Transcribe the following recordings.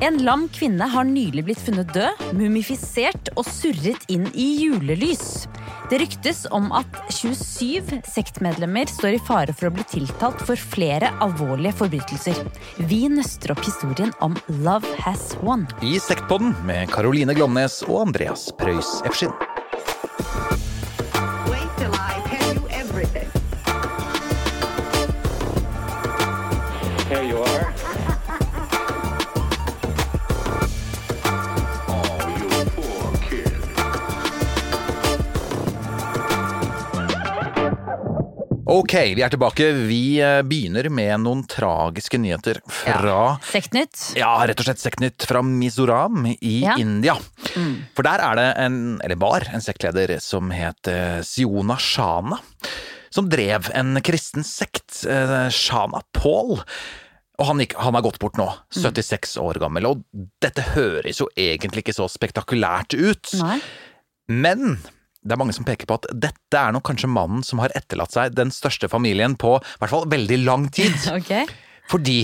En lam kvinne har nylig blitt funnet død, mumifisert og surret inn i julelys. Det ryktes om at 27 sektmedlemmer står i fare for å bli tiltalt for flere alvorlige forbrytelser. Vi nøster opp historien om Love Has Won. I Sektpodden med Caroline Glomnes og Andreas Preus Efskin. Ok, vi er tilbake. Vi eh, begynner med noen tragiske nyheter fra Sektnytt. Ja, rett og slett sektnytt fra Mizoram i Ja. India. For der er det en, eller var, en sektleder som het eh, Siona Shana. Som drev en kristen sekt, eh, Shana Paul. Og han, gikk, han har gått bort nå, 76 år gammel, og dette høres jo egentlig ikke så spektakulært ut. Nei. Men det er mange som peker på at dette er nok kanskje mannen som har etterlatt seg den største familien på i hvert fall veldig lang tid. Ok. Fordi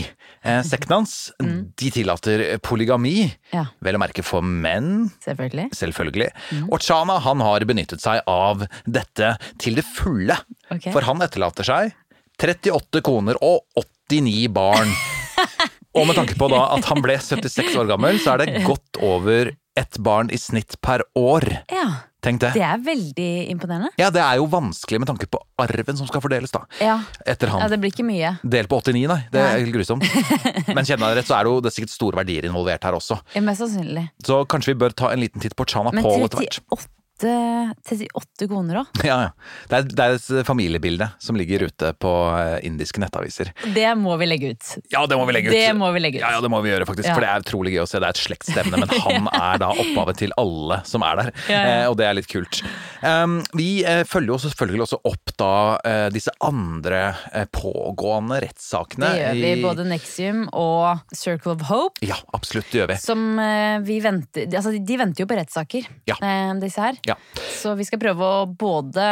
eh, sekten hans de tillater polygami, Ja. vel å merke for menn, Selvfølgelig. selvfølgelig. Og Chana han har benyttet seg av dette til det fulle. Ok. For han etterlater seg 38 koner og 89 barn. og med tanke på da at han ble 76 år gammel, så er det godt over ett barn i snitt per år. Ja. Tenk det. Det er veldig imponerende. Ja, det er jo vanskelig med tanke på arven som skal fordeles, da. Ja. Etter han. ja, det blir ikke mye. Del på 89, nei. Det er helt grusomt. Men kjenner jeg rett, så er det jo det er sikkert store verdier involvert her også. Ja, Mest sannsynlig. Så kanskje vi bør ta en liten titt på Chana Men Paul etter hvert. 38, 38 koner òg. Ja, ja. Det er, det er et familiebilde som ligger ute på eh, indiske nettaviser. Det må vi legge ut. Ja, det må vi legge ut. Det må vi legge ut. Ja, ja, det må vi gjøre faktisk, Ja. for det er utrolig gøy å se. Det er et slektsstevne, men han er da opphavet til alle som er der, Ja. Eh, og det er litt kult. Um, vi eh, følger jo selvfølgelig også opp da eh, disse andre eh, pågående rettssakene. Det gjør vi. i- Både Nexium og Circle of Hope. Ja, absolutt, det gjør vi. Som eh, vi venter Altså, de venter jo på rettssaker, Ja. eh, disse her. Ja. Så vi skal prøve å både,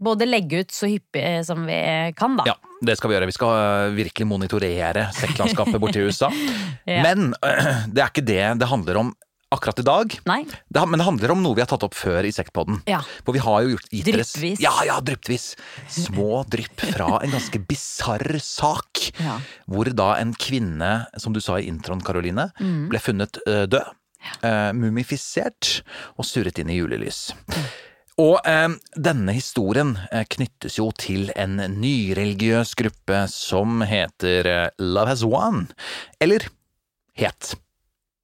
både legge ut så hyppig eh, som vi kan, da. Ja, det skal vi gjøre. Vi skal øh, virkelig monitorere sektlandskapet borti USA. Ja. Men det er ikke det det handler om akkurat i dag. Det, men det handler om noe vi har tatt opp før i Sektpodden. Ja. For vi har jo gjort gitt Dryppvis. Ja, ja, dryppvis. Små drypp fra en ganske bisarr sak. Ja. Hvor da en kvinne, som du sa i introen, Karoline, Mm. ble funnet øh, død. Øh, mumifisert og surret inn i julelys. Og eh, denne historien eh, knyttes jo til en nyreligiøs gruppe som heter eh, Love Has Won. Eller het.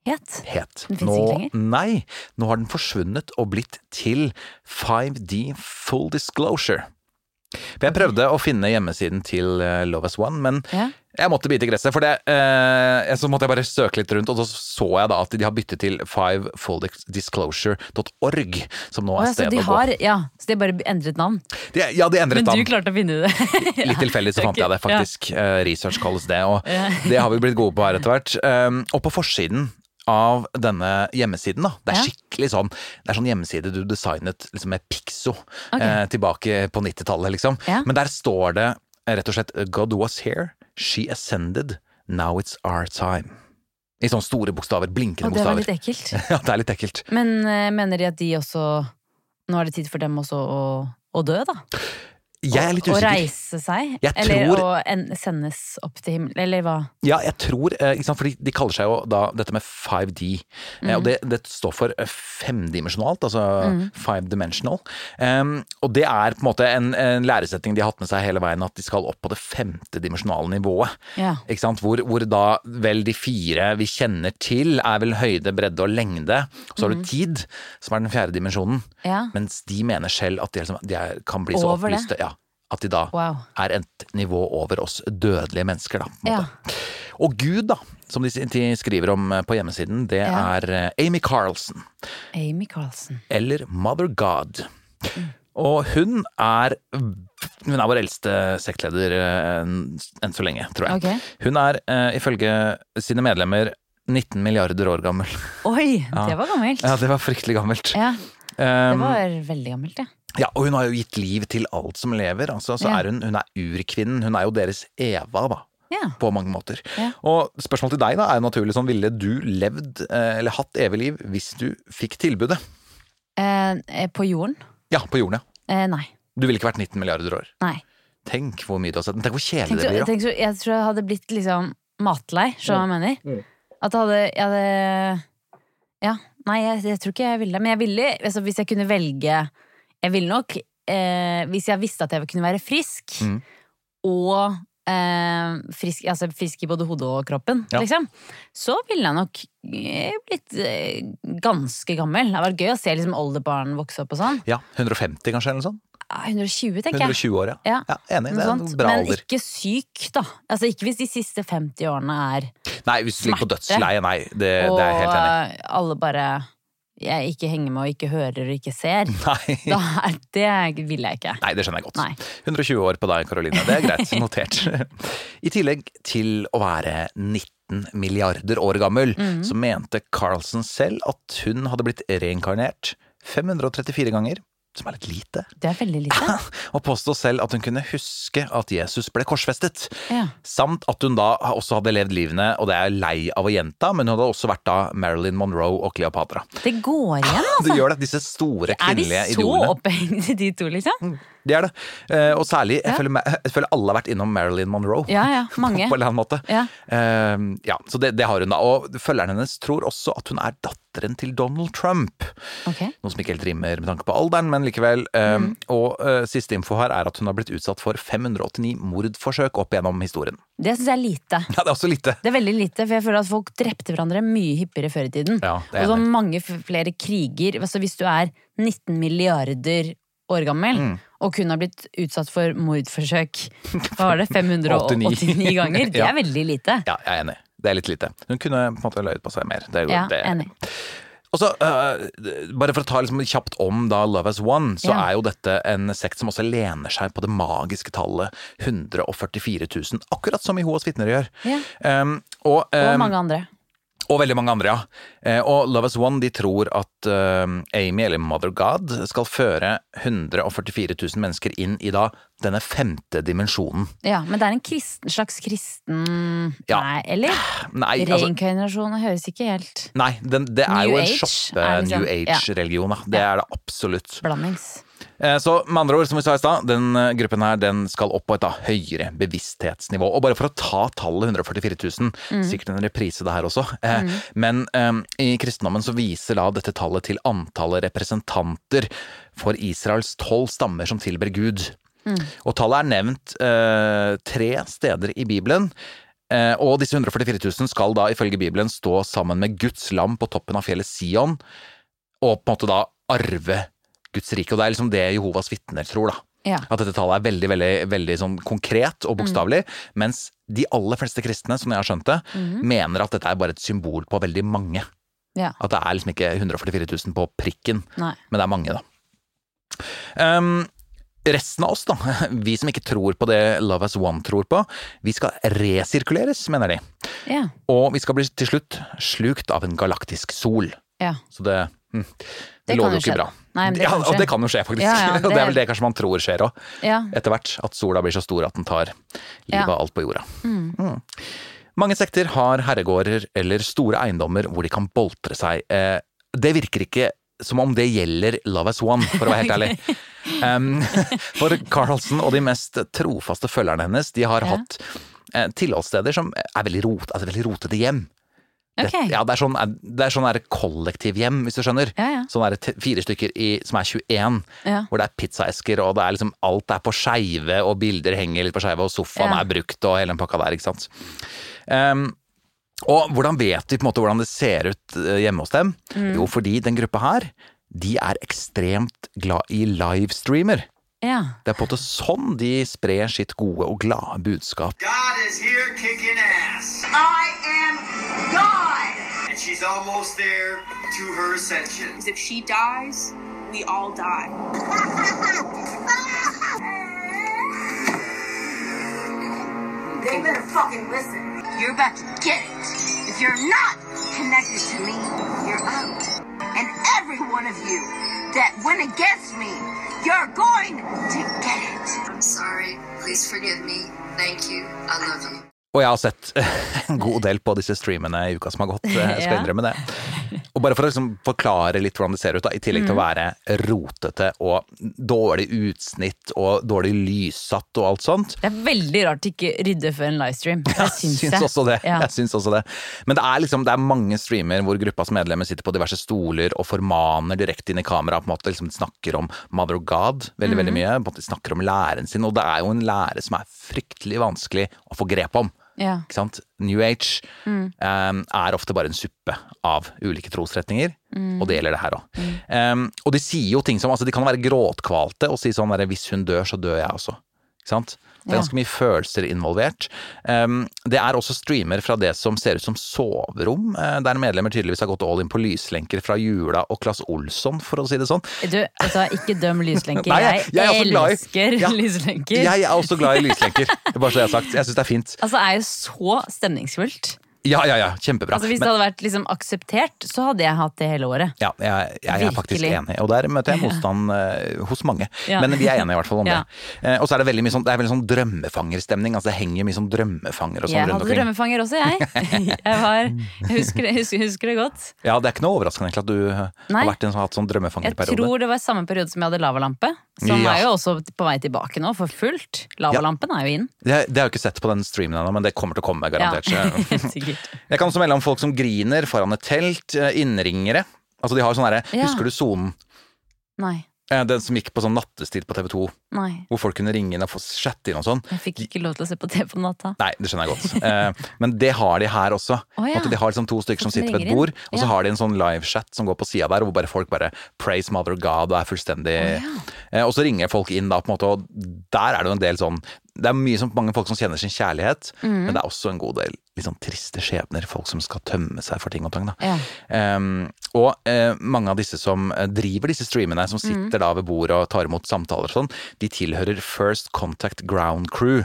Het. Het. Den finnes Nå, ikke lenger? Nei, nå har den forsvunnet og blitt til 5D Full Disclosure. For jeg prøvde å finne hjemmesiden til eh, Love Has One, men Ja. jeg måtte bite i gresset. For det, eh, så måtte jeg bare søke litt rundt, og så så jeg da at de har byttet til fivefulldisclosure.org, som nå er ja, så stedet de å gå. har Ja, så de har bare endret navn. De, ja, de endret navn. Men du klarte å finne det. Litt tilfeldig så fant jeg det, faktisk. Eh, Research kalles det, og det har vi blitt gode på her etter hvert. Um, og på forsiden av denne hjemmesiden, da. Det er Ja. skikkelig sånn Det er sånn hjemmeside du designet liksom med Pixo okay. eh, tilbake på 90-tallet, liksom. Ja. Men der står det eh, rett og slett God was here, she ascended, now it's our time. I sånne store bokstaver. Blinkende Og det var bokstaver. litt ekkelt. ja, det er litt ekkelt. Men eh, mener de at de også Nå er det tid for dem også å, å dø, da? Jeg er litt Å reise seg? Jeg eller tror- å en, sendes opp til himmelen? Eller hva? Ja, jeg tror eh, fordi De kaller seg jo da dette med 5D. Mm. Og det, det står for eh, femdimensjonalt, altså five dimensional. Um, og det er på en måte en, en læresetning de har hatt med seg hele veien, at de skal opp på det femtedimensjonale nivået. Ja. Ikke sant? Hvor, hvor da vel de fire vi kjenner til, er vel høyde, bredde og lengde. Og så har du tid, som er den fjerde dimensjonen. Ja. Mens de mener selv at de, liksom, de er, kan bli så Over det? Ja, at de da Wow. er et nivå over oss dødelige mennesker, da. På en Ja. Og Gud, da, som de, skriver om eh, på hjemmesiden, det Ja. er eh, Amy Carlson. Amy Carlsen. Eller Mother God. Og hun er Hun er vår eldste sektleder eh, enn så lenge, tror jeg. Okay. Hun er ifølge sine medlemmer 19 milliarder år gammel. Oi, det var gammelt. Ja, det var fryktelig gammelt. Ja, det Um, var veldig gammelt, ja. Ja, og hun har jo gitt liv til alt som lever. Altså, så Ja. er hun, hun er urkvinnen. Hun er jo deres Eva, da. Ja. på mange måter. Ja. Og spørsmålet til deg da er jo naturlig sånn, ville du levd eh, eller hatt evig liv hvis du fikk tilbudet? Eh, eh, på jorden? Ja, på jorden, ja. Eh, nei. Du ville ikke vært 19 milliarder år. Nei. Tenk hvor mye du har sett. Men Tenk hvor kjedelig det blir. da. tenk så, jeg tror jeg hadde blitt liksom matlei, skjønner du hva jeg mener? At jeg hadde, jeg hadde Ja. Nei, jeg, jeg tror ikke jeg ville. Men jeg ville, altså, hvis jeg kunne velge Jeg ville nok eh, Hvis jeg visste at jeg kunne være frisk, Mm. og eh, frisk, altså frisk i både hodet og kroppen, Ja. liksom, så ville jeg nok eh, blitt eh, ganske gammel. Det hadde vært gøy å se liksom, oldebarn vokse opp og sånn. Ja, 150 kanskje, eller noe sånt? Ah, 120, tenker jeg. 120 år, ja. Ja. ja enig, det er en bra Men alder. ikke syk, da. Altså Ikke hvis de siste 50 årene er smerte. Nei, hvis du ligger på dødsleiet, nei. Det, Og det er helt enig alle bare jeg ikke henger med og ikke hører og ikke ser. Nei. Da det vil jeg ikke. Nei, det skjønner jeg godt. Nei. 120 år på deg, Karoline. Det er greit. Notert. I tillegg til å være 19 milliarder år gammel, mm. så mente Carlsen selv at hun hadde blitt reinkarnert 534 ganger. Som er litt lite. Det er veldig lite. Og påstå selv at hun kunne huske at Jesus ble korsfestet. Ja. Samt at hun da også hadde levd livene, og det er jeg lei av å gjenta, men hun hadde også vært da Marilyn Monroe og Cleopatra. Det går igjen, Det altså. gjør det, disse store kvinnelige idolene. Er de så idolene. opphengte, de to, liksom? Det er det. Eh, og særlig, jeg, Ja. føler, jeg føler alle har vært innom Marilyn Monroe. Ja, ja. Mange. På en eller annen måte. Ja. Eh, ja, så det, det har hun da. Og følgerne hennes tror også at hun er datteren til Donald Trump. Okay. Noe som ikke helt rimer med tanke på alderen, men likevel. Eh, Mm. Og uh, siste info her er at hun har blitt utsatt for 589 mordforsøk opp gjennom historien. Det syns jeg er lite. Ja, det er også lite. Det er veldig lite, for jeg føler at folk drepte hverandre mye hyppigere før i tiden. Ja, og så mange flere kriger. Altså hvis du er 19 milliarder år gammel Mm. og kun har blitt utsatt for mordforsøk hva var det, 589 ganger, det Ja. er veldig lite. Ja, jeg er enig. Det er litt lite. Hun kunne på en måte løyet på seg mer. Det, er jo- Ja, det, enig. Og så, øh, Bare for å ta liksom kjapt om da Love As One, så Ja. er jo dette en sekt som også lener seg på det magiske tallet 144 000. Akkurat som Jehovas vitner gjør. Ja. Um, og, Og um, mange andre. Og veldig mange andre, ja. Eh, og Love As One de tror at um, Amy, eller Mother God, skal føre 144 000 mennesker inn i da denne femte dimensjonen. Ja, Men det er en kristen, slags kristen Ja. Nei, eller? Nei, altså, Reinkarnasjon altså, høres ikke helt nei den, det er New jo en shoppe New Age-religion, da. Det er det absolutt. blandings. Eh, Så med andre ord, som vi sa i stad, den eh, gruppen her den skal opp på et da høyere bevissthetsnivå. Og bare for å ta tallet 144 000, Mm. sikkert en reprise det her også, mm. men um, i kristendommen så viser da dette tallet til antallet representanter for Israels tolv stammer som tilber Gud. Mm. Og tallet er nevnt uh, tre steder i Bibelen. Uh, og disse 144 000 skal da ifølge Bibelen stå sammen med Guds lam på toppen av fjellet Sion, og på en måte da arve Guds rike. Og det er liksom det Jehovas vitner tror, da. Ja. At dette tallet er veldig veldig, veldig sånn konkret og bokstavelig. Mm. Mens de aller fleste kristne, som jeg har skjønt det, mener at dette er bare et symbol på veldig mange. Ja. At det er liksom ikke 144 000 på prikken, Nei. men det er mange, da. Um, resten av oss, da, vi som ikke tror på det Love As One tror på, vi skal resirkuleres, mener de. Ja. Og vi skal bli til slutt slukt av en galaktisk sol. ja. Så det, hm, Det det lover jo ikke bra. Nei, det ja, det kan jo skje, faktisk. Ja, ja, det det- er vel det kanskje man tror skjer òg, ja. etter hvert. At sola blir så stor at den tar livet av alt på jorda. Mm. Mange sekter har herregårder eller store eiendommer hvor de kan boltre seg. Eh, det virker ikke som om det gjelder Love as One, for å være helt ærlig. Um, for Carlsen og de mest trofaste følgerne hennes, de har hatt eh, tilholdssteder som er veldig, rot, altså veldig rotete hjem. Det, ja, det er sånn, det er sånn der kollektivhjem, hvis du skjønner. Ja, ja. Sånn der fire stykker i, som er 21, Ja. hvor det er pizzaesker, og det er liksom alt er på skeive, og bilder henger litt på skeive, og sofaen Ja. er brukt, og hele den pakka der, ikke sant. Um, og hvordan vet vi på en måte hvordan det ser ut eh, hjemme hos dem? Mm. Jo, fordi den gruppa her, de er ekstremt glad i livestreamer. ja. Det er på en måte sånn de sprer sitt gode og glade budskap. God is here kicking ass. I am God. And she's almost there to her ascension. If she dies, we all die. They better fucking listen. You're about to get it. If you're not connected to me, you're out. And every one of you that went against me, you're going to get it. I'm sorry. Please forgive me. Thank you. I love you. Og jeg har sett en god del på disse streamene i uka som har gått, jeg skal innrømme det. Og bare for å liksom forklare litt hvordan det ser ut, da, i tillegg Mm. til å være rotete og dårlig utsnitt og dårlig lyssatt og alt sånt. Det er veldig rart å ikke rydde før en livestream. Jeg syns syns også det. Jeg syns også det. Men det er liksom, det er mange streamer hvor gruppas medlemmer sitter på diverse stoler og formaner direkte inn i kamera. på en måte liksom snakker om Mother of God veldig veldig mye. De Snakker om læren sin. Og det er jo en lære som er fryktelig vanskelig å få grep om. Ja. Ikke sant? New Age Mm. um, er ofte bare en suppe av ulike trosretninger, Mm. og det gjelder det her òg. Um, og de sier jo ting som altså De kan være gråtkvalte og si sånn derre 'hvis hun dør, så dør jeg også'. Ikke sant? Det er ganske mye følelser involvert. Det er også streamer fra det som ser ut som soverom, eh, der medlemmer tydeligvis har gått all in på lyslenker fra Jula og Claes Olsson, for å si det sånn. Du, altså, ikke døm lyslenker. Nei, jeg- jeg er i- elsker Ja. lyslenker. Jeg er også glad i lyslenker, bare så jeg har sagt. Jeg syns det er fint. Altså, det er jo så stemningsfullt. Ja, ja, ja, kjempebra. Altså, hvis Men- det hadde vært liksom akseptert, så hadde jeg hatt det hele året. Ja, jeg, jeg er faktisk enig, og der møter jeg motstand eh, hos mange. Ja. Men vi er enige i hvert fall om det. Eh, og så er det veldig mye sånn, det er veldig sånn drømmefangerstemning. Altså det henger mye sånn drømmefanger og sånn Jeg hadde drømmefanger også, jeg. Jeg, var, jeg husker, det, husker, husker det godt. Ja, det er ikke noe overraskende egentlig at du Nei. har vært en sånn, hatt sånn Jeg tror det var samme periode som jeg hadde lavalampe. Som er jo også på vei tilbake nå, for fullt. Lavalampen er jo inn. Det, det har jeg ikke sett på den streamen ennå, men det kommer til å komme, garantert. Ja. Jeg kan også melde om folk som griner foran et telt, eh, innringere. Altså de har sånn herre, Ja. husker du sonen? Nei. Eh, Den som gikk på sånn nattestid på TV 2, Nei. hvor folk kunne ringe inn og få chatte inn og sånn. Jeg fikk ikke lov til å se på TV på natta. Nei, det skjønner jeg godt. Eh, men det har de her også. Oh, ja. At de har liksom to stykker som sitter ved et bord, inn. og så Ja. har de en sånn livechat som går på sida der, hvor bare folk bare praise mother God og er fullstendig Å, eh, Og så ringer folk inn da, på en måte, og der er det jo en del sånn Det er mye som, mange folk som kjenner sin kjærlighet, Mm. men det er også en god del litt sånn triste skjebner. Folk som skal tømme seg for ting og tang. Ja. Um, og uh, mange av disse som eh, driver disse streamene, som Mm. sitter da ved bordet og tar imot samtaler og sånn, de tilhører First Contact Ground Crew,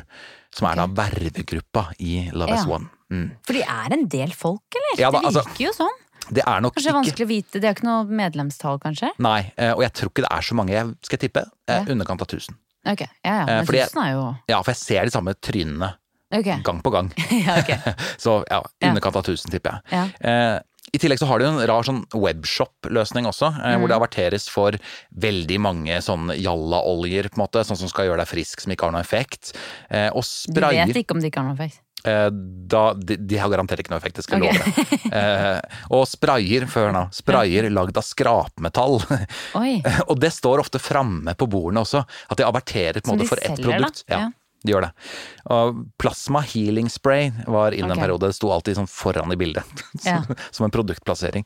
som er da vervegruppa i Love as Ja. One. Mm. For de er en del folk, eller? Ja da, det altså- virker jo sånn. Det er nok Kanskje ikke vanskelig å vite. Det er ikke noe medlemstall, kanskje? Nei, eh, og jeg tror ikke det er så mange, jeg skal tippe. Ja. Underkant av 1000. Ok, ja ja. Eh, Men fordi jeg- er jo Ja, for jeg ser de samme trynene okay. gang på gang. Ja, okay. Så ja, underkant av 1000, tipper jeg. Ja. I tillegg så har de en rar sånn webshop-løsning også, eh, Mm. hvor det averteres for veldig mange sånn jalla-oljer, på en måte, sånn som skal gjøre deg frisk, som ikke har noe effekt. Eh, og Du vet ikke om de ikke har noe effekt? eh, da, de, de har garantert ikke noe effekt, det skal jeg okay. love deg. Eh, og sprayer, før nå, sprayer lagd av skrapmetall. Oi. og det står ofte framme på bordene også, at de averterer på en måte for ett selger, da? produkt. Ja, Ja. De gjør det. Og plasma healing spray var inn en periode, det sto alltid sånn foran i bildet. Ja. Som en produktplassering.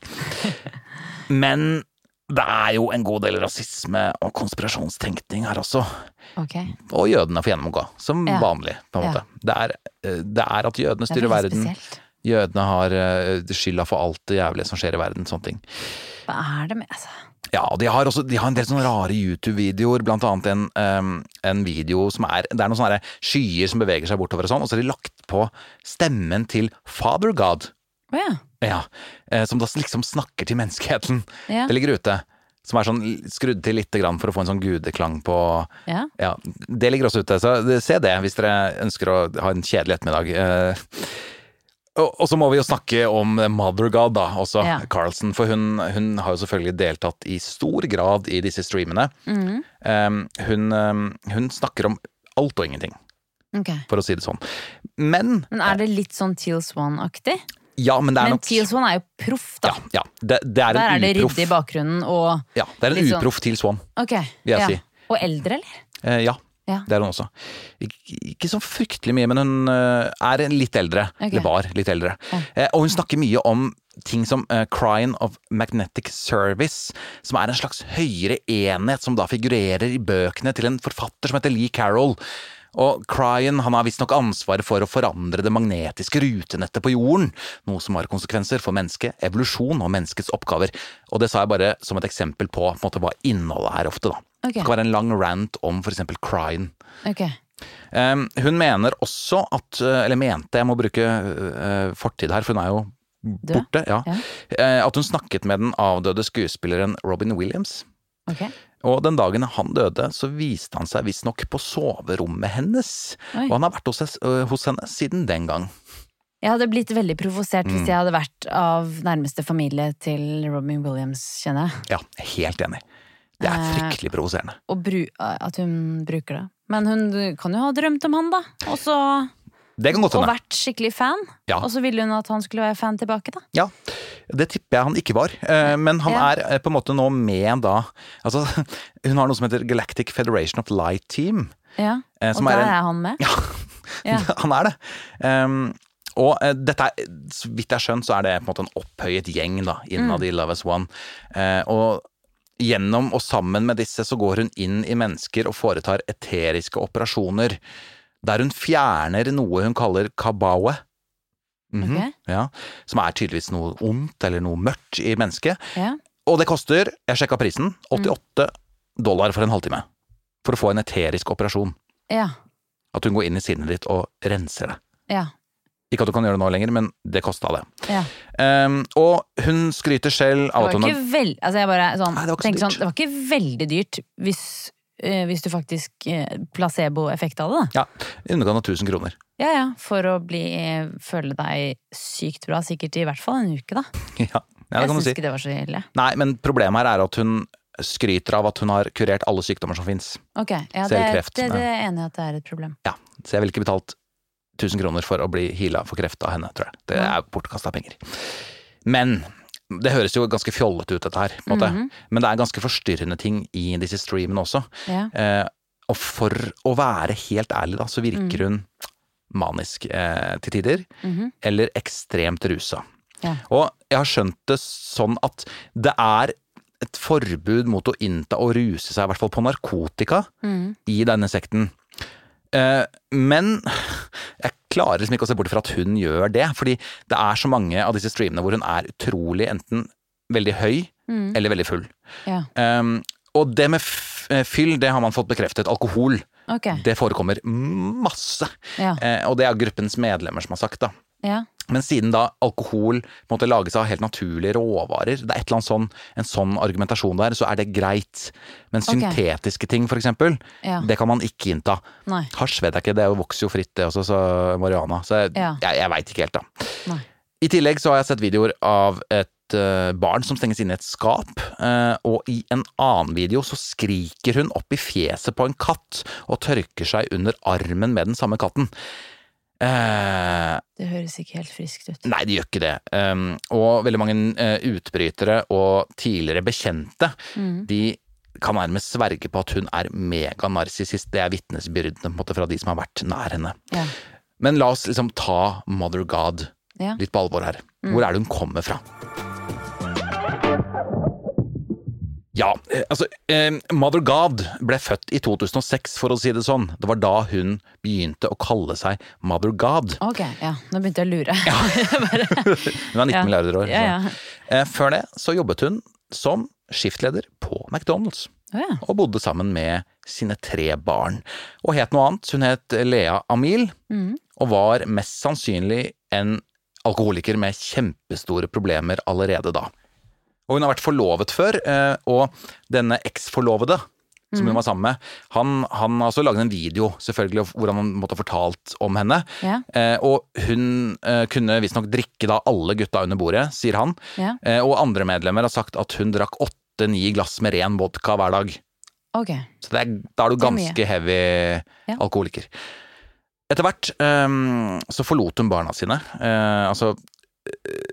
Men det er jo en god del rasisme og konspirasjonstenkning her også. Okay. Og jødene får gjennomgå, som Ja. vanlig, på en Ja. Det er, eh, det er at jødene er styrer verden. spesielt. Jødene har eh, skylda for alt det jævlige som skjer i verden, sånne ting. Hva er det med altså? Ja, og de har også de har en del sånne rare YouTube-videoer, blant annet en, um, en video som er Det er noen sånne skyer som beveger seg bortover og sånn, og så har de lagt på stemmen til Father God. Oh, ja. Ja, eh, som da liksom snakker til menneskeheten. Ja. Det ligger ute. Som er sånn skrudd til lite grann for å få en sånn gudeklang på ja. Ja, det ligger også ute, så se det hvis dere ønsker å ha en kjedelig ettermiddag. Eh, Og, så må vi jo snakke om Mother God, da, også, Ja. Carlsen. For hun, hun har jo selvfølgelig deltatt i stor grad i disse streamene. Mm. Um, hun, hun snakker om alt og ingenting, okay. for å si det sånn. Men Men er det litt sånn Teal Swan-aktig? Ja, men det er Men nok Teal Swan er jo proff, da. Ja, ja. Det, det er Der er det ryddig i bakgrunnen og ja, det er en uproff sånn- uproff til Swan, Ok. vil jeg ja. si. Og eldre, eller? Eh, ja. Ja. Det er hun også. Ik ikke så fryktelig mye, men hun eh, er litt eldre. Okay. Eller var litt eldre. Ja. Eh, og hun snakker mye om ting som uh, Crying of Magnetic Service, som er en slags høyere enhet som da figurerer i bøkene til en forfatter som heter Lee Carroll. Og Cryan han har visstnok ansvaret for å forandre det magnetiske rutenettet på jorden, noe som har konsekvenser for mennesket, evolusjon og menneskets oppgaver. Og det sa jeg bare som et eksempel på, på måte, hva innholdet er ofte, da. Ok. Det skal være en lang rant om for eksempel Okay. Um, hun mener også at, uh, eller mente, jeg må bruke uh, fortid her, for hun er jo borte, ja. Ja. Uh, at hun snakket med den avdøde skuespilleren Robin Williams. Okay. Og den dagen han døde, så viste han seg visstnok på soverommet hennes. Oi. Og han har vært hos, hos henne siden den gang. Jeg hadde blitt veldig provosert Mm. hvis jeg hadde vært av nærmeste familie til Robin Williams, kjenner jeg. Ja, helt enig. Det er Eh, fryktelig provoserende. Bru at hun bruker det. Men hun kan jo ha drømt om han, da. Og, så, Det kan godt og vært skikkelig fan. Ja. Og så ville hun at han skulle være fan tilbake, da. Ja, det tipper jeg han ikke var. Eh, Men han Ja. er eh, på en måte nå med da Altså, hun har noe som heter Galactic Federation of Light Team. Ja. Eh, Og der er er, han med. Ja. han er det. Um, og uh, dette er, så vidt jeg har skjønt, så er det på en måte en opphøyet gjeng da, innad Mm. i Love as One. Uh, og gjennom og sammen med disse så går hun inn i mennesker og foretar eteriske operasjoner. Der hun fjerner noe hun kaller kabawe. -hmm. okay. ja, som er tydeligvis noe ondt eller noe mørkt i mennesket. Ja. Og det koster, jeg sjekka prisen, Mm. 88 dollar for en halvtime. For å få en eterisk operasjon. Ja. At hun går inn i sinnet ditt og renser det. Ja. Ikke at du kan gjøre det nå lenger, men det kosta det. ja. Um, og hun skryter selv av at hun har veld... Altså, jeg bare sånn, Nei, det var sånn. Det var ikke veldig dyrt hvis, eh, hvis du faktisk eh, Placeboeffekt av det, da. Ja, i underkant av 1000 kroner. Ja ja, for å bli føle deg sykt bra, sikkert i hvert fall en uke, da. Ja, ja det jeg kan du syns si. ikke det var så ille. Nei, men problemet her er at hun skryter av at hun har kurert alle sykdommer som fins. Ok, ja, det, Selv kreft, det, det ja. er enig i at det er et problem. Ja, så jeg ville ikke betalt 1000 kroner for å bli heala for kreft av henne, tror jeg. Det er bortkasta penger. Men det høres jo ganske fjollete ut, dette her. på en måte. Mhm. Men det er ganske forstyrrende ting i disse streamene også. Ja. Eh, og for å være helt ærlig, da, så virker Mm. hun manisk eh, til tider. Mhm. Eller ekstremt rusa. Ja. Og jeg har skjønt det sånn at det er et forbud mot å innta og ruse seg, i hvert fall på narkotika, Mhm. i denne sekten. Eh, men klarer liksom ikke å se bort fra at hun gjør det, fordi det er så mange av disse streamene hvor hun er utrolig enten veldig høy mm. eller veldig full. Ja. Um, og det med eh, fyll, det har man fått bekreftet. Alkohol, Okay. det forekommer masse. Ja. Uh, og det er gruppens medlemmer som har sagt da. ja. Men siden da alkohol måte lages av helt naturlige råvarer, det er et eller annet sånn, en sånn argumentasjon der, så er det greit. Men okay. syntetiske ting, for eksempel, Ja. det kan man ikke innta. Nei. Hasj vet jeg ikke, det vokser jo fritt det også, så marihuana. Så jeg, Ja. jeg, jeg veit ikke helt, da. Nei. I tillegg så har jeg sett videoer av et eh, barn som stenges inne i et skap, eh, og i en annen video så skriker hun opp i fjeset på en katt og tørker seg under armen med den samme katten. Eh, Det høres ikke helt friskt ut. Nei, det gjør ikke det. Um, og veldig mange eh, utbrytere og tidligere bekjente, mm. de kan nærmest sverge på at hun er meganarsissist. Det er vitnesbyrdene måte, fra de som har vært nær henne. Ja. Men la oss liksom ta Mother God Ja. litt på alvor her. Mm. Hvor er det hun kommer fra? Ja, eh, altså eh, Mother God ble født i 2006, for å si det sånn. Det var da hun begynte å kalle seg Mother God. Ok, ja. Nå begynte jeg å lure. Hun er 19 Ja. milliarder år. Ja, ja. Eh, Før det så jobbet hun som skiftleder på McDonald's. Oh, ja. Og bodde sammen med sine tre barn. Og het noe annet. Hun het Lea Amil, mm. og var mest sannsynlig en alkoholiker med kjempestore problemer allerede da. Og hun har vært forlovet før, eh, og denne eksforlovede som Mhm. hun var sammen med, han, han har også laget en video selvfølgelig hvor han måtte ha fortalt om henne. Ja. Eh, og hun eh, kunne visstnok drikke da alle gutta under bordet, sier han. Ja. Eh, og andre medlemmer har sagt at hun drakk åtte-ni glass med ren vodka hver dag. Ok. Så det er, da er du ganske er heavy Ja. alkoholiker. Etter hvert ehm, så forlot hun barna sine. Eh, altså,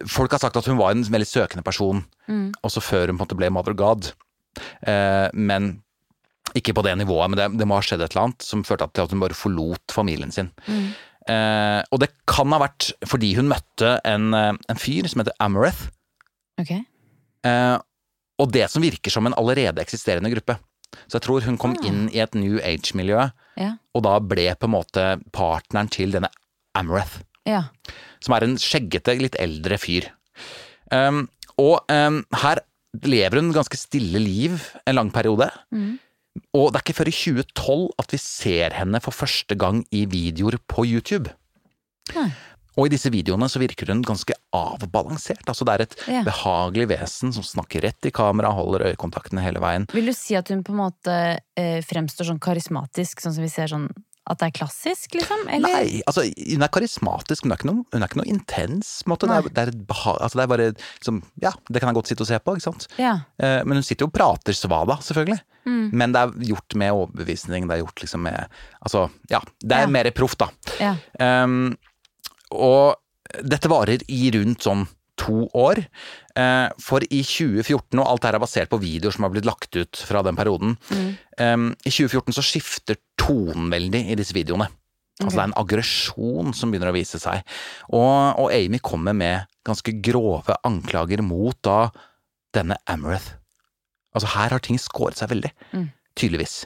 folk har sagt at hun var en veldig søkende person, Mm. også før hun på en måte ble Mother God. Eh, men ikke på det nivået, men det, det må ha skjedd et eller annet som førte til at hun bare forlot familien sin. Mm. Eh, og det kan ha vært fordi hun møtte en, eh, en fyr som heter Amareth. Okay. Eh, og det som virker som en allerede eksisterende gruppe. Så jeg tror hun kom Ah. inn i et New Age-miljø, Ja. og da ble på en måte partneren til denne Amareth. Ja. Som er en skjeggete, litt eldre fyr. Um, og um, her lever hun ganske stille liv en lang periode. Mm. Og det er ikke før i 2012 at vi ser henne for første gang i videoer på YouTube. Ja. Og i disse videoene så virker hun ganske avbalansert. Altså det er et Ja. behagelig vesen som snakker rett i kamera, holder øyekontaktene hele veien. Vil du si at hun på en måte eh, fremstår sånn karismatisk, sånn som vi ser sånn at det er klassisk, liksom? Eller? Nei, altså hun er karismatisk, men hun er ikke noe, intens. Det, er, det, er beha altså, det er bare som, Ja, det kan jeg godt sitte og se på, ikke sant. Ja. Eh, Men hun sitter jo og prater svada, selvfølgelig. Mm. Men det er gjort med overbevisning. Det er gjort liksom med Altså, ja. Det er Ja. mer proft, da. ja. Um, og dette varer i rundt sånn to år. Eh, for i 2014, og alt dette er basert på videoer som har blitt lagt ut fra den perioden, um, i 2014 så skifter tonen veldig i disse videoene. Altså det er en aggresjon som begynner å vise seg. Og, og Amy kommer med ganske grove anklager mot da denne Amoreth. Altså her har ting skåret seg veldig, tydeligvis.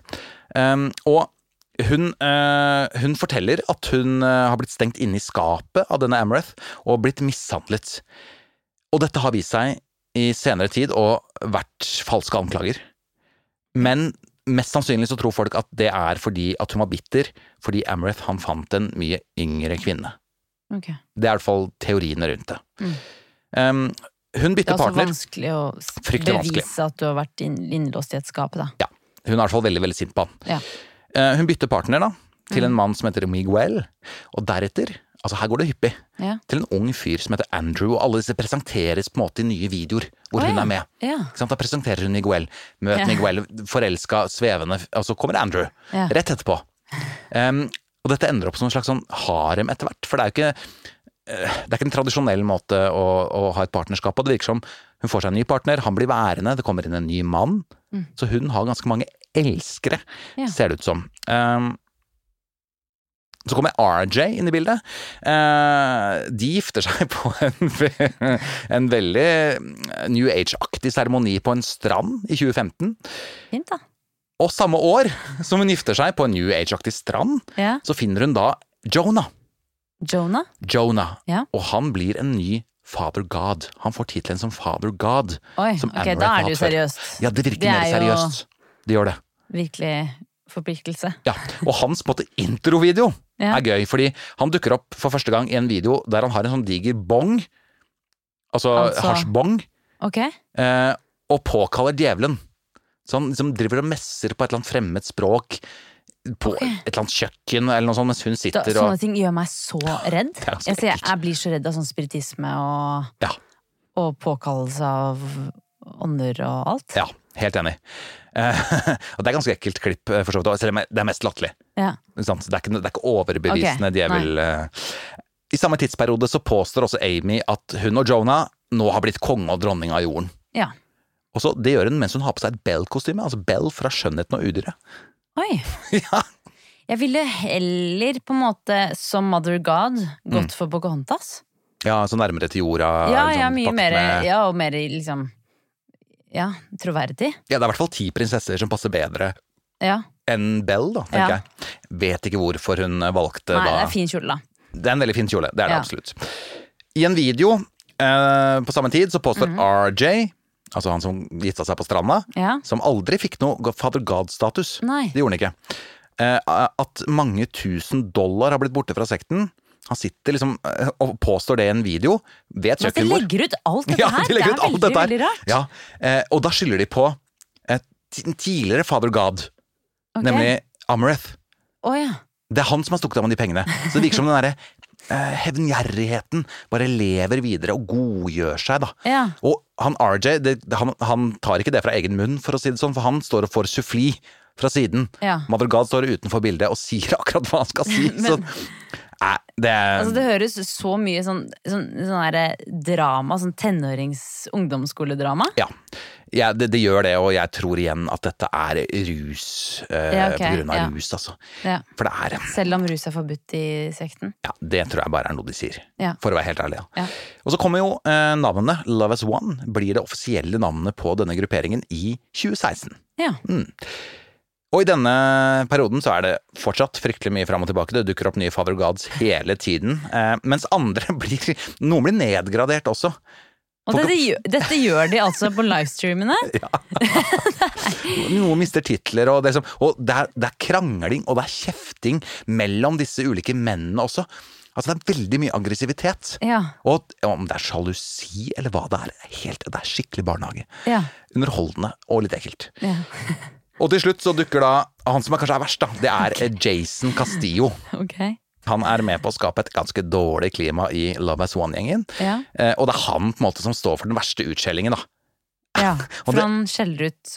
Um, og hun, eh, hun forteller at hun eh, har blitt stengt inne i skapet av denne Amoreth og blitt mishandlet. Og dette har vist seg i senere tid å vært falske anklager. Men mest sannsynlig så tror folk at det er fordi at hun var bitter, fordi Amoreth han fant en mye yngre kvinne. Okay. Det er i hvert fall teoriene rundt det. Um, hun Det er altså partner. vanskelig å vanskelig. bevise at du har vært innlåst i et skap, da. Ja, hun er i hvert fall veldig, veldig sint på han. Ja. Uh, hun bytter partner da, til en mann som heter Miguel, og deretter, altså her går det hyppig, Ja. til en ung fyr som heter Andrew, og alle disse presenteres på en måte i nye videoer hvor Å, hun er med. Ja. Da presenterer hun Miguel, møt Ja. Miguel, forelska, svevende, og så kommer Andrew, rett etterpå. Um, og dette ender opp som en slags sånn harem etter hvert, for det er jo ikke eh, det er ikke en tradisjonell måte å, å ha et partnerskap på. Det virker som hun får seg en ny partner, han blir værende, det kommer inn en ny mann. Så hun har ganske mange elskere, Mm. Ja. ser det ut som. Um, så kommer RJ inn i bildet. Eh, de gifter seg på en, en veldig New Age-aktig seremoni på en strand i 2015. Fint, da. Og samme år som hun gifter seg på en New Age-aktig strand, Ja. så finner hun da Jonah. Jonah? Jonah. Ja. Og han blir en ny Father God. Han får tittelen som Father God. Oi, som ok, da er det jo seriøst. Ja, det virker Det mer er seriøst. Det gjør det. Virkelig forpliktelse. Ja, Og hans på en måte introvideo Ja. er gøy, fordi han dukker opp for første gang i en video der han har en sånn diger bong, altså, Altså- hasjbong, Ok? eh, og påkaller djevelen. Så han liksom driver og messer på et eller annet fremmed språk på okay. et eller annet kjøkken eller noe sånt mens hun Da, og sånne ting gjør meg så redd. Er så Jeg, sier, jeg blir så redd av sånn spiritisme og, Ja, og påkallelse av ånder og alt. ja helt enig. Eh, og det er ganske ekkelt klipp, eh, for så vidt, selv om det er mest latterlig. Ja. Det, det er ikke overbevisende okay. djevel. Nei. I samme tidsperiode så påstår også Amy at hun og Jonah nå har blitt konge og dronning av jorden. ja. Og så Det gjør hun mens hun har på seg et Bell-kostyme. Altså Bell fra Skjønnheten og udyret. Oi. Ja. Jeg ville heller, på en måte, som Mother God, Mm. gått for Pocahontas. ja, så nærmere til jorda. Ja, liksom, ja, mye mer med- Ja, og mer liksom Ja, troverdig. Ja, det er i hvert fall ti prinsesser som passer bedre Ja. enn Bell, da, tenker Ja. jeg. Vet ikke hvorfor hun valgte Nei, det da er fin kjole, da. Det er en veldig fin kjole, det er det Ja. absolutt. I en video eh, på samme tid så påstår Mhm. RJ, altså han som gifta seg på stranda, som aldri fikk noe Father God-status. Det gjorde han ikke. Eh, at mange tusen dollar har blitt borte fra sekten. Han sitter liksom eh, og påstår det i en video ved et Men de legger ut alt dette Ja, her, de det er veldig, dette veldig rart. Ja, eh, og da skylder de på et tidligere Father God, okay. nemlig Amoreth. Oh, ja. Det er han som har stukket av med de pengene. Så det virker som den derre eh, hevngjerrigheten bare lever videre og godgjør seg, da. Ja. Og han RJ, det, han, han tar ikke det fra egen munn, for å si det sånn, for han står og får suffli fra siden. Ja. God står utenfor bildet og sier akkurat hva han skal si. så, nei, det er Altså, det høres så mye sånn, sånn, sånn derre drama, sånn tenårings-ungdomsskoledrama. Ja, ja det, det gjør det, og jeg tror igjen at dette er rus. Eh, Ja, okay. på grunn av ja. rus, altså. Ja. For det er Selv om rus er forbudt i sekten. Ja, det tror jeg bare er noe de sier. Ja. For å være helt ærlig. Og så kommer jo eh, navnet Love as One, blir det offisielle navnet på denne grupperingen i 2016. Ja. Og i denne perioden så er det fortsatt fryktelig mye fram og tilbake. Det dukker opp nye Father Gods hele tiden. Eh, mens andre blir Noen blir nedgradert også. Og dette, dette gjør de altså på livestreamene? Ja. Noen mister titler, og det er, og det er, det er krangling og det er kjefting mellom disse ulike mennene også. Altså det er veldig mye aggressivitet. Ja. Og om det er sjalusi eller hva det er, helt, det er skikkelig barnehage. Ja. Underholdende og litt ekkelt. ja. Og til slutt så dukker da han som er kanskje er verst, da. Det er Jason Castillo. Okay. Han er med på å skape et ganske dårlig klima i Love As One-gjengen. Ja. Eh, og det er han på en måte som står for den verste utskjellingen, da. ja. For det- han skjeller ut,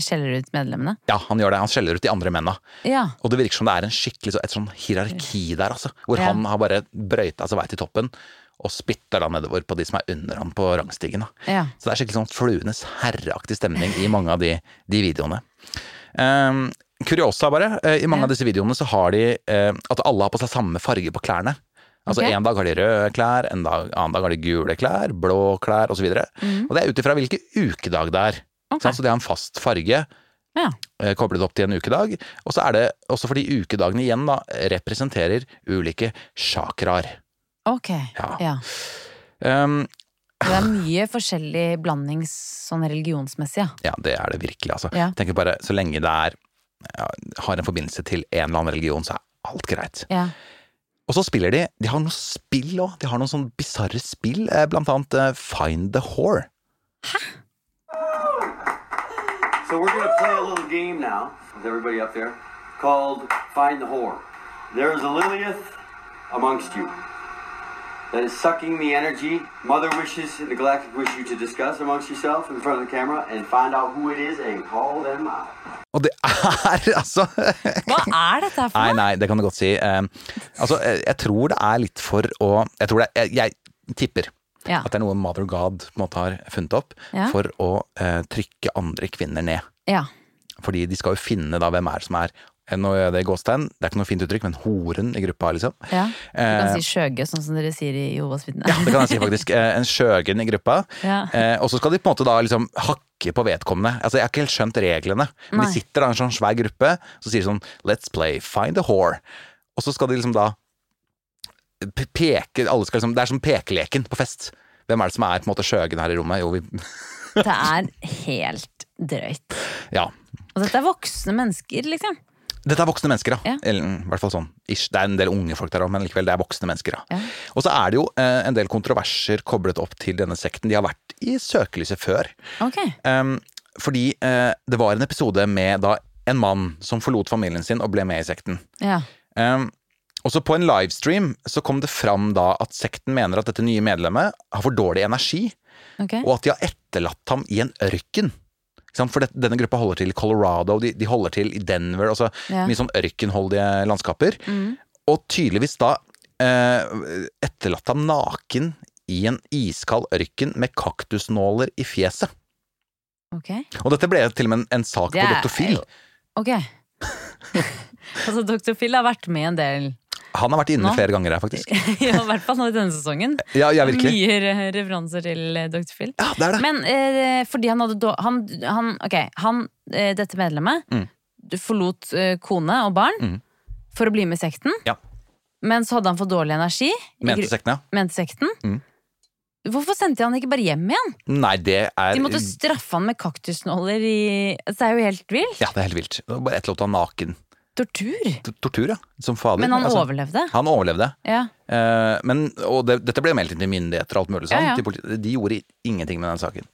skjeller ut medlemmene. Ja, han gjør det. Han skjeller ut de andre mennene. Ja. Og det virker som det er en skikkelig så- et sånn hierarki der, altså. Hvor Ja. han har bare brøyta seg vei til toppen, og spytter da nedover på de som er under ham på rangstigen. ja. Så det er skikkelig sånn Fluenes herreaktig stemning i mange av de, de videoene. Um, kuriosa, bare. eh, I mange av disse videoene så har de eh, at alle har på seg samme farge på klærne. Altså okay. En dag har de røde klær, en dag, annen dag har de gule klær, blå klær osv. Og, Mm. og det er ut ifra hvilken ukedag det er. Okay. Så de har en fast farge Ja. eh, koblet opp til en ukedag. Og så er det også fordi ukedagene igjen da representerer ulike chakraer. Ok. Ja. Ja. Um, Det er mye forskjellig blanding sånn religionsmessig, ja. Ja, det er det virkelig, altså. Ja. Tenker bare, Så lenge det er ja, har en forbindelse til en eller annen religion, så er alt greit. ja. Og så spiller de De har noen spill òg. De har noen sånn bisarre spill, eh, blant annet eh, Find the Whore. So we're going to play a little game now with everybody up there called Find the Whore. There is a Lilith amongst you that is sucking the energy Mother wishes and the Galactic wish you to discuss amongst yourself in front of the camera and find out who it is and call them out. Og det er altså Hva er dette her for Nei, noe? nei, det kan du godt si. Um, altså, jeg tror det er litt for å Jeg tror det er, jeg, jeg tipper Ja. at det er noe Mother God på en måte har funnet opp Ja. for å uh, trykke andre kvinner ned. Ja. Fordi de skal jo finne da hvem er det som er Nå gjør jeg det i gåstegn, det er ikke noe fint uttrykk, men horen i gruppa, liksom. ja. Du Eh, kan si skjøge, sånn som dere sier i Jehovas vitne. Ja, det kan jeg si faktisk. Eh, En skjøgen i gruppa. Ja. Eh, og så skal de på en måte da liksom hakke på vedkommende. Altså, Jeg har ikke helt skjønt reglene. Men Nei. de sitter da i en sånn svær gruppe, så sier de sånn Let's play find a whore. Og så skal de liksom da peke alle skal liksom, Det er som pekeleken på fest. Hvem er det som er på en måte skjøgen her i rommet? Jo, vi Det er helt drøyt. Ja. Og dette er voksne mennesker, liksom. Dette er voksne mennesker, Ja. Eller mm, i hvert fall sånn ish. Det er en del unge folk der òg, men likevel, det er voksne mennesker, ja. Ja. Og så er det jo eh, en del kontroverser koblet opp til denne sekten. De har vært i søkelyset før. Okay. Um, fordi eh, det var en episode med da en mann som forlot familien sin og ble med i sekten. Ja. Um, og så på en livestream så kom det fram da at sekten mener at dette nye medlemmet har for dårlig energi, okay. og at de har etterlatt ham i en ørken. For denne gruppa holder til i Colorado, de, de holder til i Denver, altså Ja. mye sånn ørkenholdige landskaper. Mm. Og tydeligvis da eh, etterlatt ham naken i en iskald ørken med kaktusnåler i fjeset. Ok. Og dette ble til og med en, en sak Det på er Dr. Phil. Ok. altså, Dr. Phil har vært med en del Han har vært inne Nå? flere ganger her, faktisk. Ja, i hvert fall nå i denne sesongen. Ja, ja virkelig. Mye referanser til eh, Dr. Phil. Ja, det er det. Men eh, fordi han hadde dårlig han, han, Ok, han, eh, dette medlemmet, Mm. forlot eh, kone og barn Mm. for å bli med i sekten. Ja. Men så hadde han for dårlig energi. Mente sekten, ja. mente sekten. Mm. Hvorfor sendte han ikke bare hjem igjen? Nei, det er De måtte straffe han med kaktusnåler i Det er jo helt vilt. Ja, det er helt vilt. Bare etterlot han naken. Tortur. Tortur, ja. Som fader. Men han altså. overlevde. Han overlevde. Ja. Eh, men, og det, dette ble meldt inn til myndigheter og alt mulig sånn. Ja, ja. De gjorde ingenting med den saken.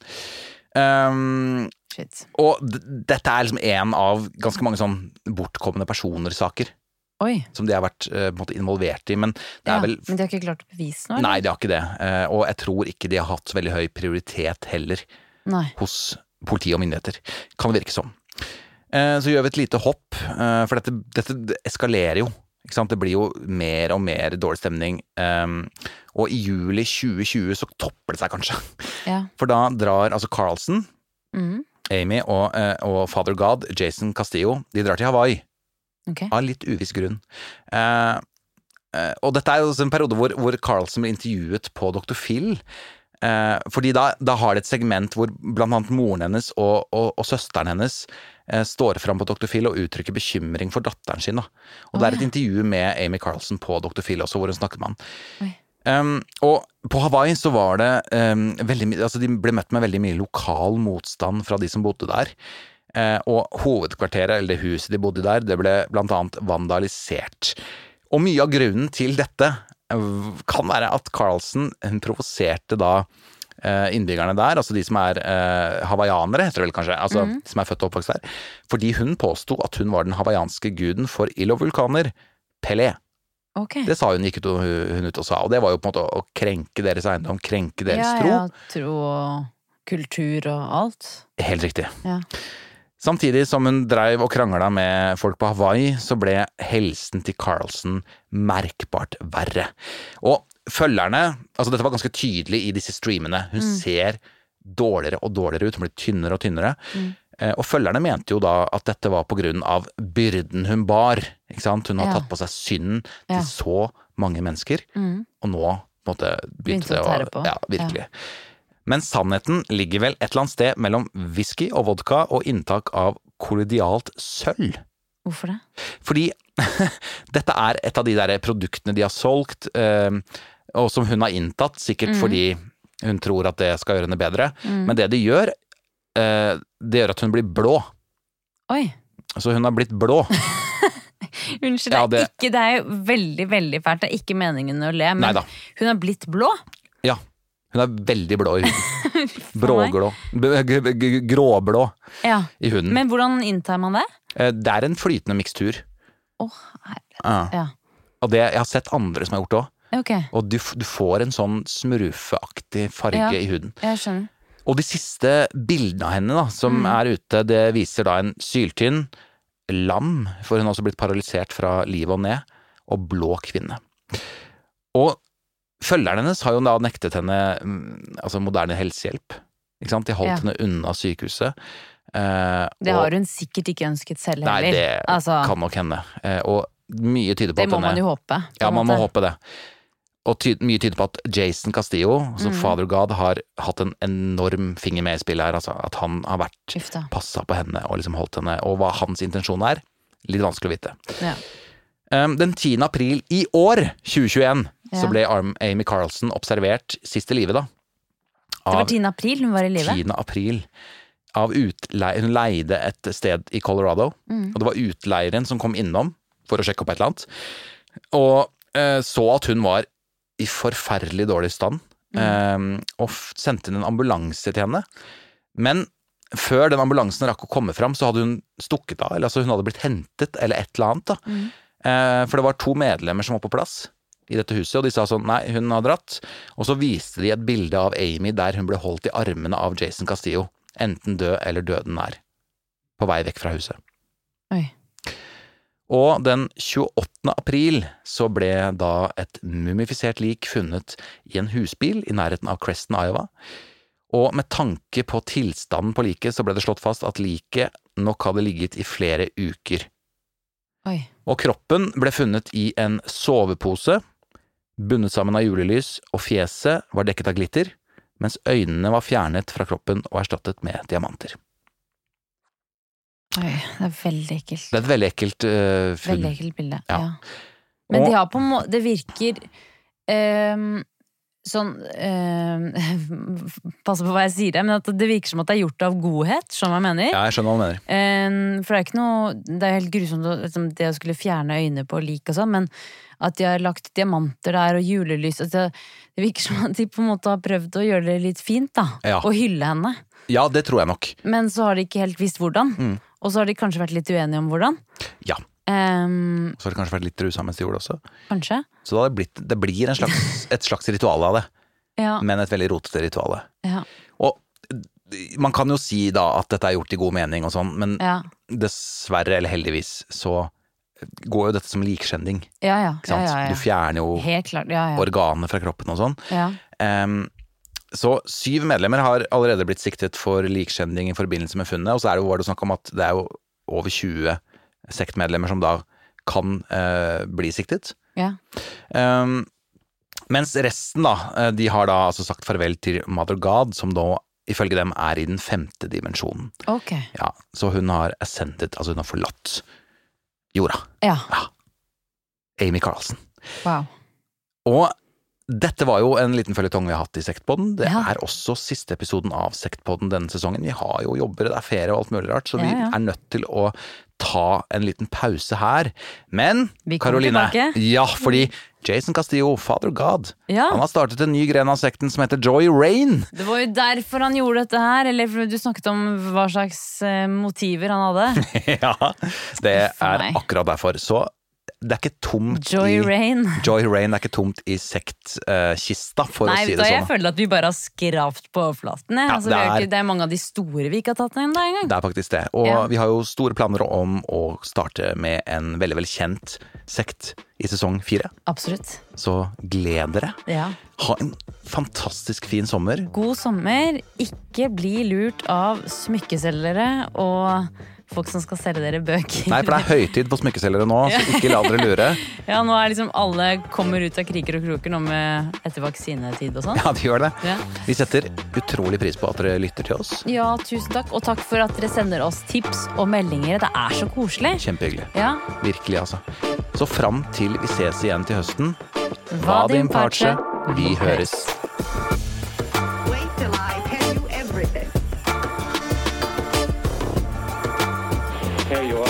Um, Shit. og dette er liksom en av ganske mange sånn bortkomne personer-saker Oi. som de har vært eh, involvert i. Men det er vel Men de har ikke klart å bevise noe? Nei, de har ikke det. Eh, og jeg tror ikke de har hatt så veldig høy prioritet heller Nei. hos politi og myndigheter. Kan det virke som. Eh, Så gjør vi et lite hopp, eh, for dette, dette eskalerer jo. Det blir jo mer og mer dårlig stemning. Um, og i juli 2020 så topper det seg kanskje. Ja. For da drar altså Carlsen, mm. Amy og, eh, og Father God, Jason Castillo, de drar til Hawaii. Okay. Av litt uviss grunn. Eh, eh, og dette er jo en periode hvor, hvor Carlsen blir intervjuet på Dr. Phil. Eh, fordi da, da har de et segment hvor blant annet moren hennes og, og, og søsteren hennes eh, står fram på Dr. Phil og uttrykker bekymring for datteren sin. Da. Og oh, det er et ja. intervju med Amy Carlsen på Dr. Phil også, hvor hun snakker med han. Oi. Um, og på Hawaii så var det um, veldig Altså, de ble møtt med veldig mye lokal motstand fra de som bodde der. Eh, og hovedkvarteret, eller det huset de bodde der, det ble blant annet vandalisert. Og mye av grunnen til dette kan være at Carlsen hun provoserte da eh, innbyggerne der, altså de som er eh, hawaiianere, heter det vel kanskje, altså mm. de som er født og oppvokst der, fordi hun påsto at hun var den hawaiianske guden for ild og vulkaner, Pelé. Okay. Det sa hun, gikk ut, hun ut og sa, og det var jo på en måte å, å krenke deres eiendom, krenke deres ja, tro. ja, tro og kultur og alt. Helt riktig. Ja. Samtidig som hun dreiv og krangla med folk på Hawaii, så ble helsen til Carlsen merkbart verre. Og følgerne Altså, dette var ganske tydelig i disse streamene. Hun ser dårligere og dårligere ut, hun blir tynnere og tynnere. Mm. Og følgerne mente jo da at dette var på grunn av byrden hun bar. Ikke sant? Hun har Ja. tatt på seg synden Ja. til så mange mennesker, Mm. og nå måte Begynte begynte det å på. Ja, virkelig. Men sannheten ligger vel et eller annet sted mellom whisky og vodka og inntak av kollidialt sølv. Hvorfor det? Fordi dette er et av de der produktene de har solgt, eh, og som hun har inntatt, sikkert mm. fordi hun tror at det skal gjøre henne bedre. Mm. Men det det gjør, eh, det gjør at hun blir blå. Oi. Så hun har blitt blå. Unnskyld, Ja, det, det- ikke, det er jo veldig, veldig fælt. Det er ikke meningen å le, men Neida. hun har blitt blå. Ja. Hun er veldig blå i huden. Bråglå. Gråblå Ja. i huden. Men hvordan inntar man det? Eh, Det er en flytende mikstur. Åh, herre. Ja. Ja. Og det, jeg har sett andre som har gjort det òg. Okay. Og du, du får en sånn smurfeaktig farge Ja. i huden. jeg skjønner. Og de siste bildene av henne da, som Mm. er ute, det viser da en syltynn, lam, for hun har også blitt paralysert fra livet og ned, og blå kvinne. Og følgerne hennes har jo da nektet henne mm, altså moderne helsehjelp. Ikke sant? De holdt Ja. henne unna sykehuset. Eh, Det og- har hun sikkert ikke ønsket selv heller. Nei, det altså, kan nok hende. Eh, og mye tyder på at det at må man jo håpe. Ja, man må måte. håpe det. Og ty mye tyder på at Jason Castillo, altså Mm. Father God, har hatt en enorm finger med i spillet her. Altså at han har vært passa på henne og liksom holdt henne. Og hva hans intensjon er, litt vanskelig å vite. Ja. Um, den 10. april i år, 2021, Ja. så ble Amy Carlson observert sist i live, da. Det var 10. april hun var i live. 10. april. Av utlei hun leide et sted i Colorado, Mm. og det var utleieren som kom innom for å sjekke opp et eller annet, og eh, så at hun var i forferdelig dårlig stand, eh, og sendte inn en ambulanse til henne. Men før den ambulansen rakk å komme fram, så hadde hun stukket av, eller altså hun hadde blitt hentet, eller et eller annet. da. Mm. Eh, for det var to medlemmer som var på plass i dette huset, og de sa sånn nei, hun har dratt. Og så viste de et bilde av Amy der hun ble holdt i armene av Jason Castillo, enten død eller døden nær, på vei vekk fra huset. Oi. Og den 28. april så ble da et mumifisert lik funnet i en husbil i nærheten av Creston, Iowa. Og med tanke på tilstanden på liket så ble det slått fast at liket nok hadde ligget i flere uker. Oi. Og kroppen ble funnet i en sovepose, bundet sammen av julelys, og fjeset var dekket av glitter, mens øynene var fjernet fra kroppen og erstattet med diamanter. Oi, det er veldig ekkelt. Det er et veldig ekkelt uh, funn. Veldig ekkelt bilde. Ja. Ja. Men Og- de har på en måte Det virker um, sånn ehm, Passe på hva jeg sier men at det virker som at det er gjort av godhet. Skjønner du hva jeg mener? Ja, jeg skjønner hva du mener. Ehm, for det er ikke noe Det er helt grusomt liksom, det å skulle fjerne øyne på lik og sånn, men at de har lagt diamanter der og julelys det, det virker som at de på en måte har prøvd å gjøre det litt fint, da. Ja. Og hylle henne. Ja, det tror jeg nok. Men så har de ikke helt visst hvordan. Mm. Og så har de kanskje vært litt uenige om hvordan. Ja. Um, Så har de kanskje vært litt rusa mens de gjorde det også. kanskje. Så det, blitt, det blir en slags, et slags ritual av det, Ja. men et veldig rotete ritual. ja. Og man kan jo si da at dette er gjort i god mening og sånn, men ja. dessverre, eller heldigvis, så går jo dette som likskjending. Ja, ja. Ikke sant? ja, ja, ja. Du fjerner jo organet. Ja, ja. organer fra kroppen og sånn. ja. Em, så syv medlemmer har allerede blitt siktet for likskjending i forbindelse med funnet, og så er det jo, var det snakk om at det er jo over 20 sektmedlemmer som da kan uh, bli siktet. ja. Um, mens resten, da, eh, de har da altså sagt farvel til Mother God, som nå ifølge dem er i den femte dimensjonen. Ok. Ja, så hun har ascended, altså hun har forlatt jorda. Ja. Amy Carlsen. Wow. Og Dette var jo en liten føljetong vi har hatt i Sektpodden. Det Ja. er også siste episoden av Sektpodden denne sesongen. Vi har jo jobber, det er ferie og alt mulig rart, så vi Ja, vi er nødt til å ta en liten pause her. Men Karoline, ja, fordi Jason Castillo, Father God, Ja. han har startet en ny gren av sekten som heter Joy Rain. Det var jo derfor han gjorde dette her, eller du snakket om hva slags eh, motiver han hadde. ja, det er akkurat derfor. Så det er ikke tomt Joy i Rain. Joy Rain er ikke tomt i sektkista, for Nei, å si det sånn. jeg føler at vi bare har skrapt på overflaten. Ja, altså, det er... Ikke, det er mange av de store vi ikke har tatt ennå engang. Det er faktisk det. Og Ja. vi har jo store planer om å starte med en veldig velkjent sekt i sesong fire. Absolutt. Så gled dere. Ja. Ha en fantastisk fin sommer. God sommer. Ikke bli lurt av smykkeselgere og folk som skal selge dere bøker. Nei, for det er høytid på smykkeselgere nå, så ikke la dere lure. Ja, nå er liksom alle kommer ut av kriker og kroker nå med etter vaksinetid og sånn. Ja, de gjør det. Ja. Vi setter utrolig pris på at dere lytter til oss. Ja, tusen takk. Og takk for at dere sender oss tips og meldinger. Det er så koselig. Kjempehyggelig. Ja. Virkelig, altså. Så fram til vi ses igjen til høsten. Vadim Parce. Vi høres. You everything. Here you are.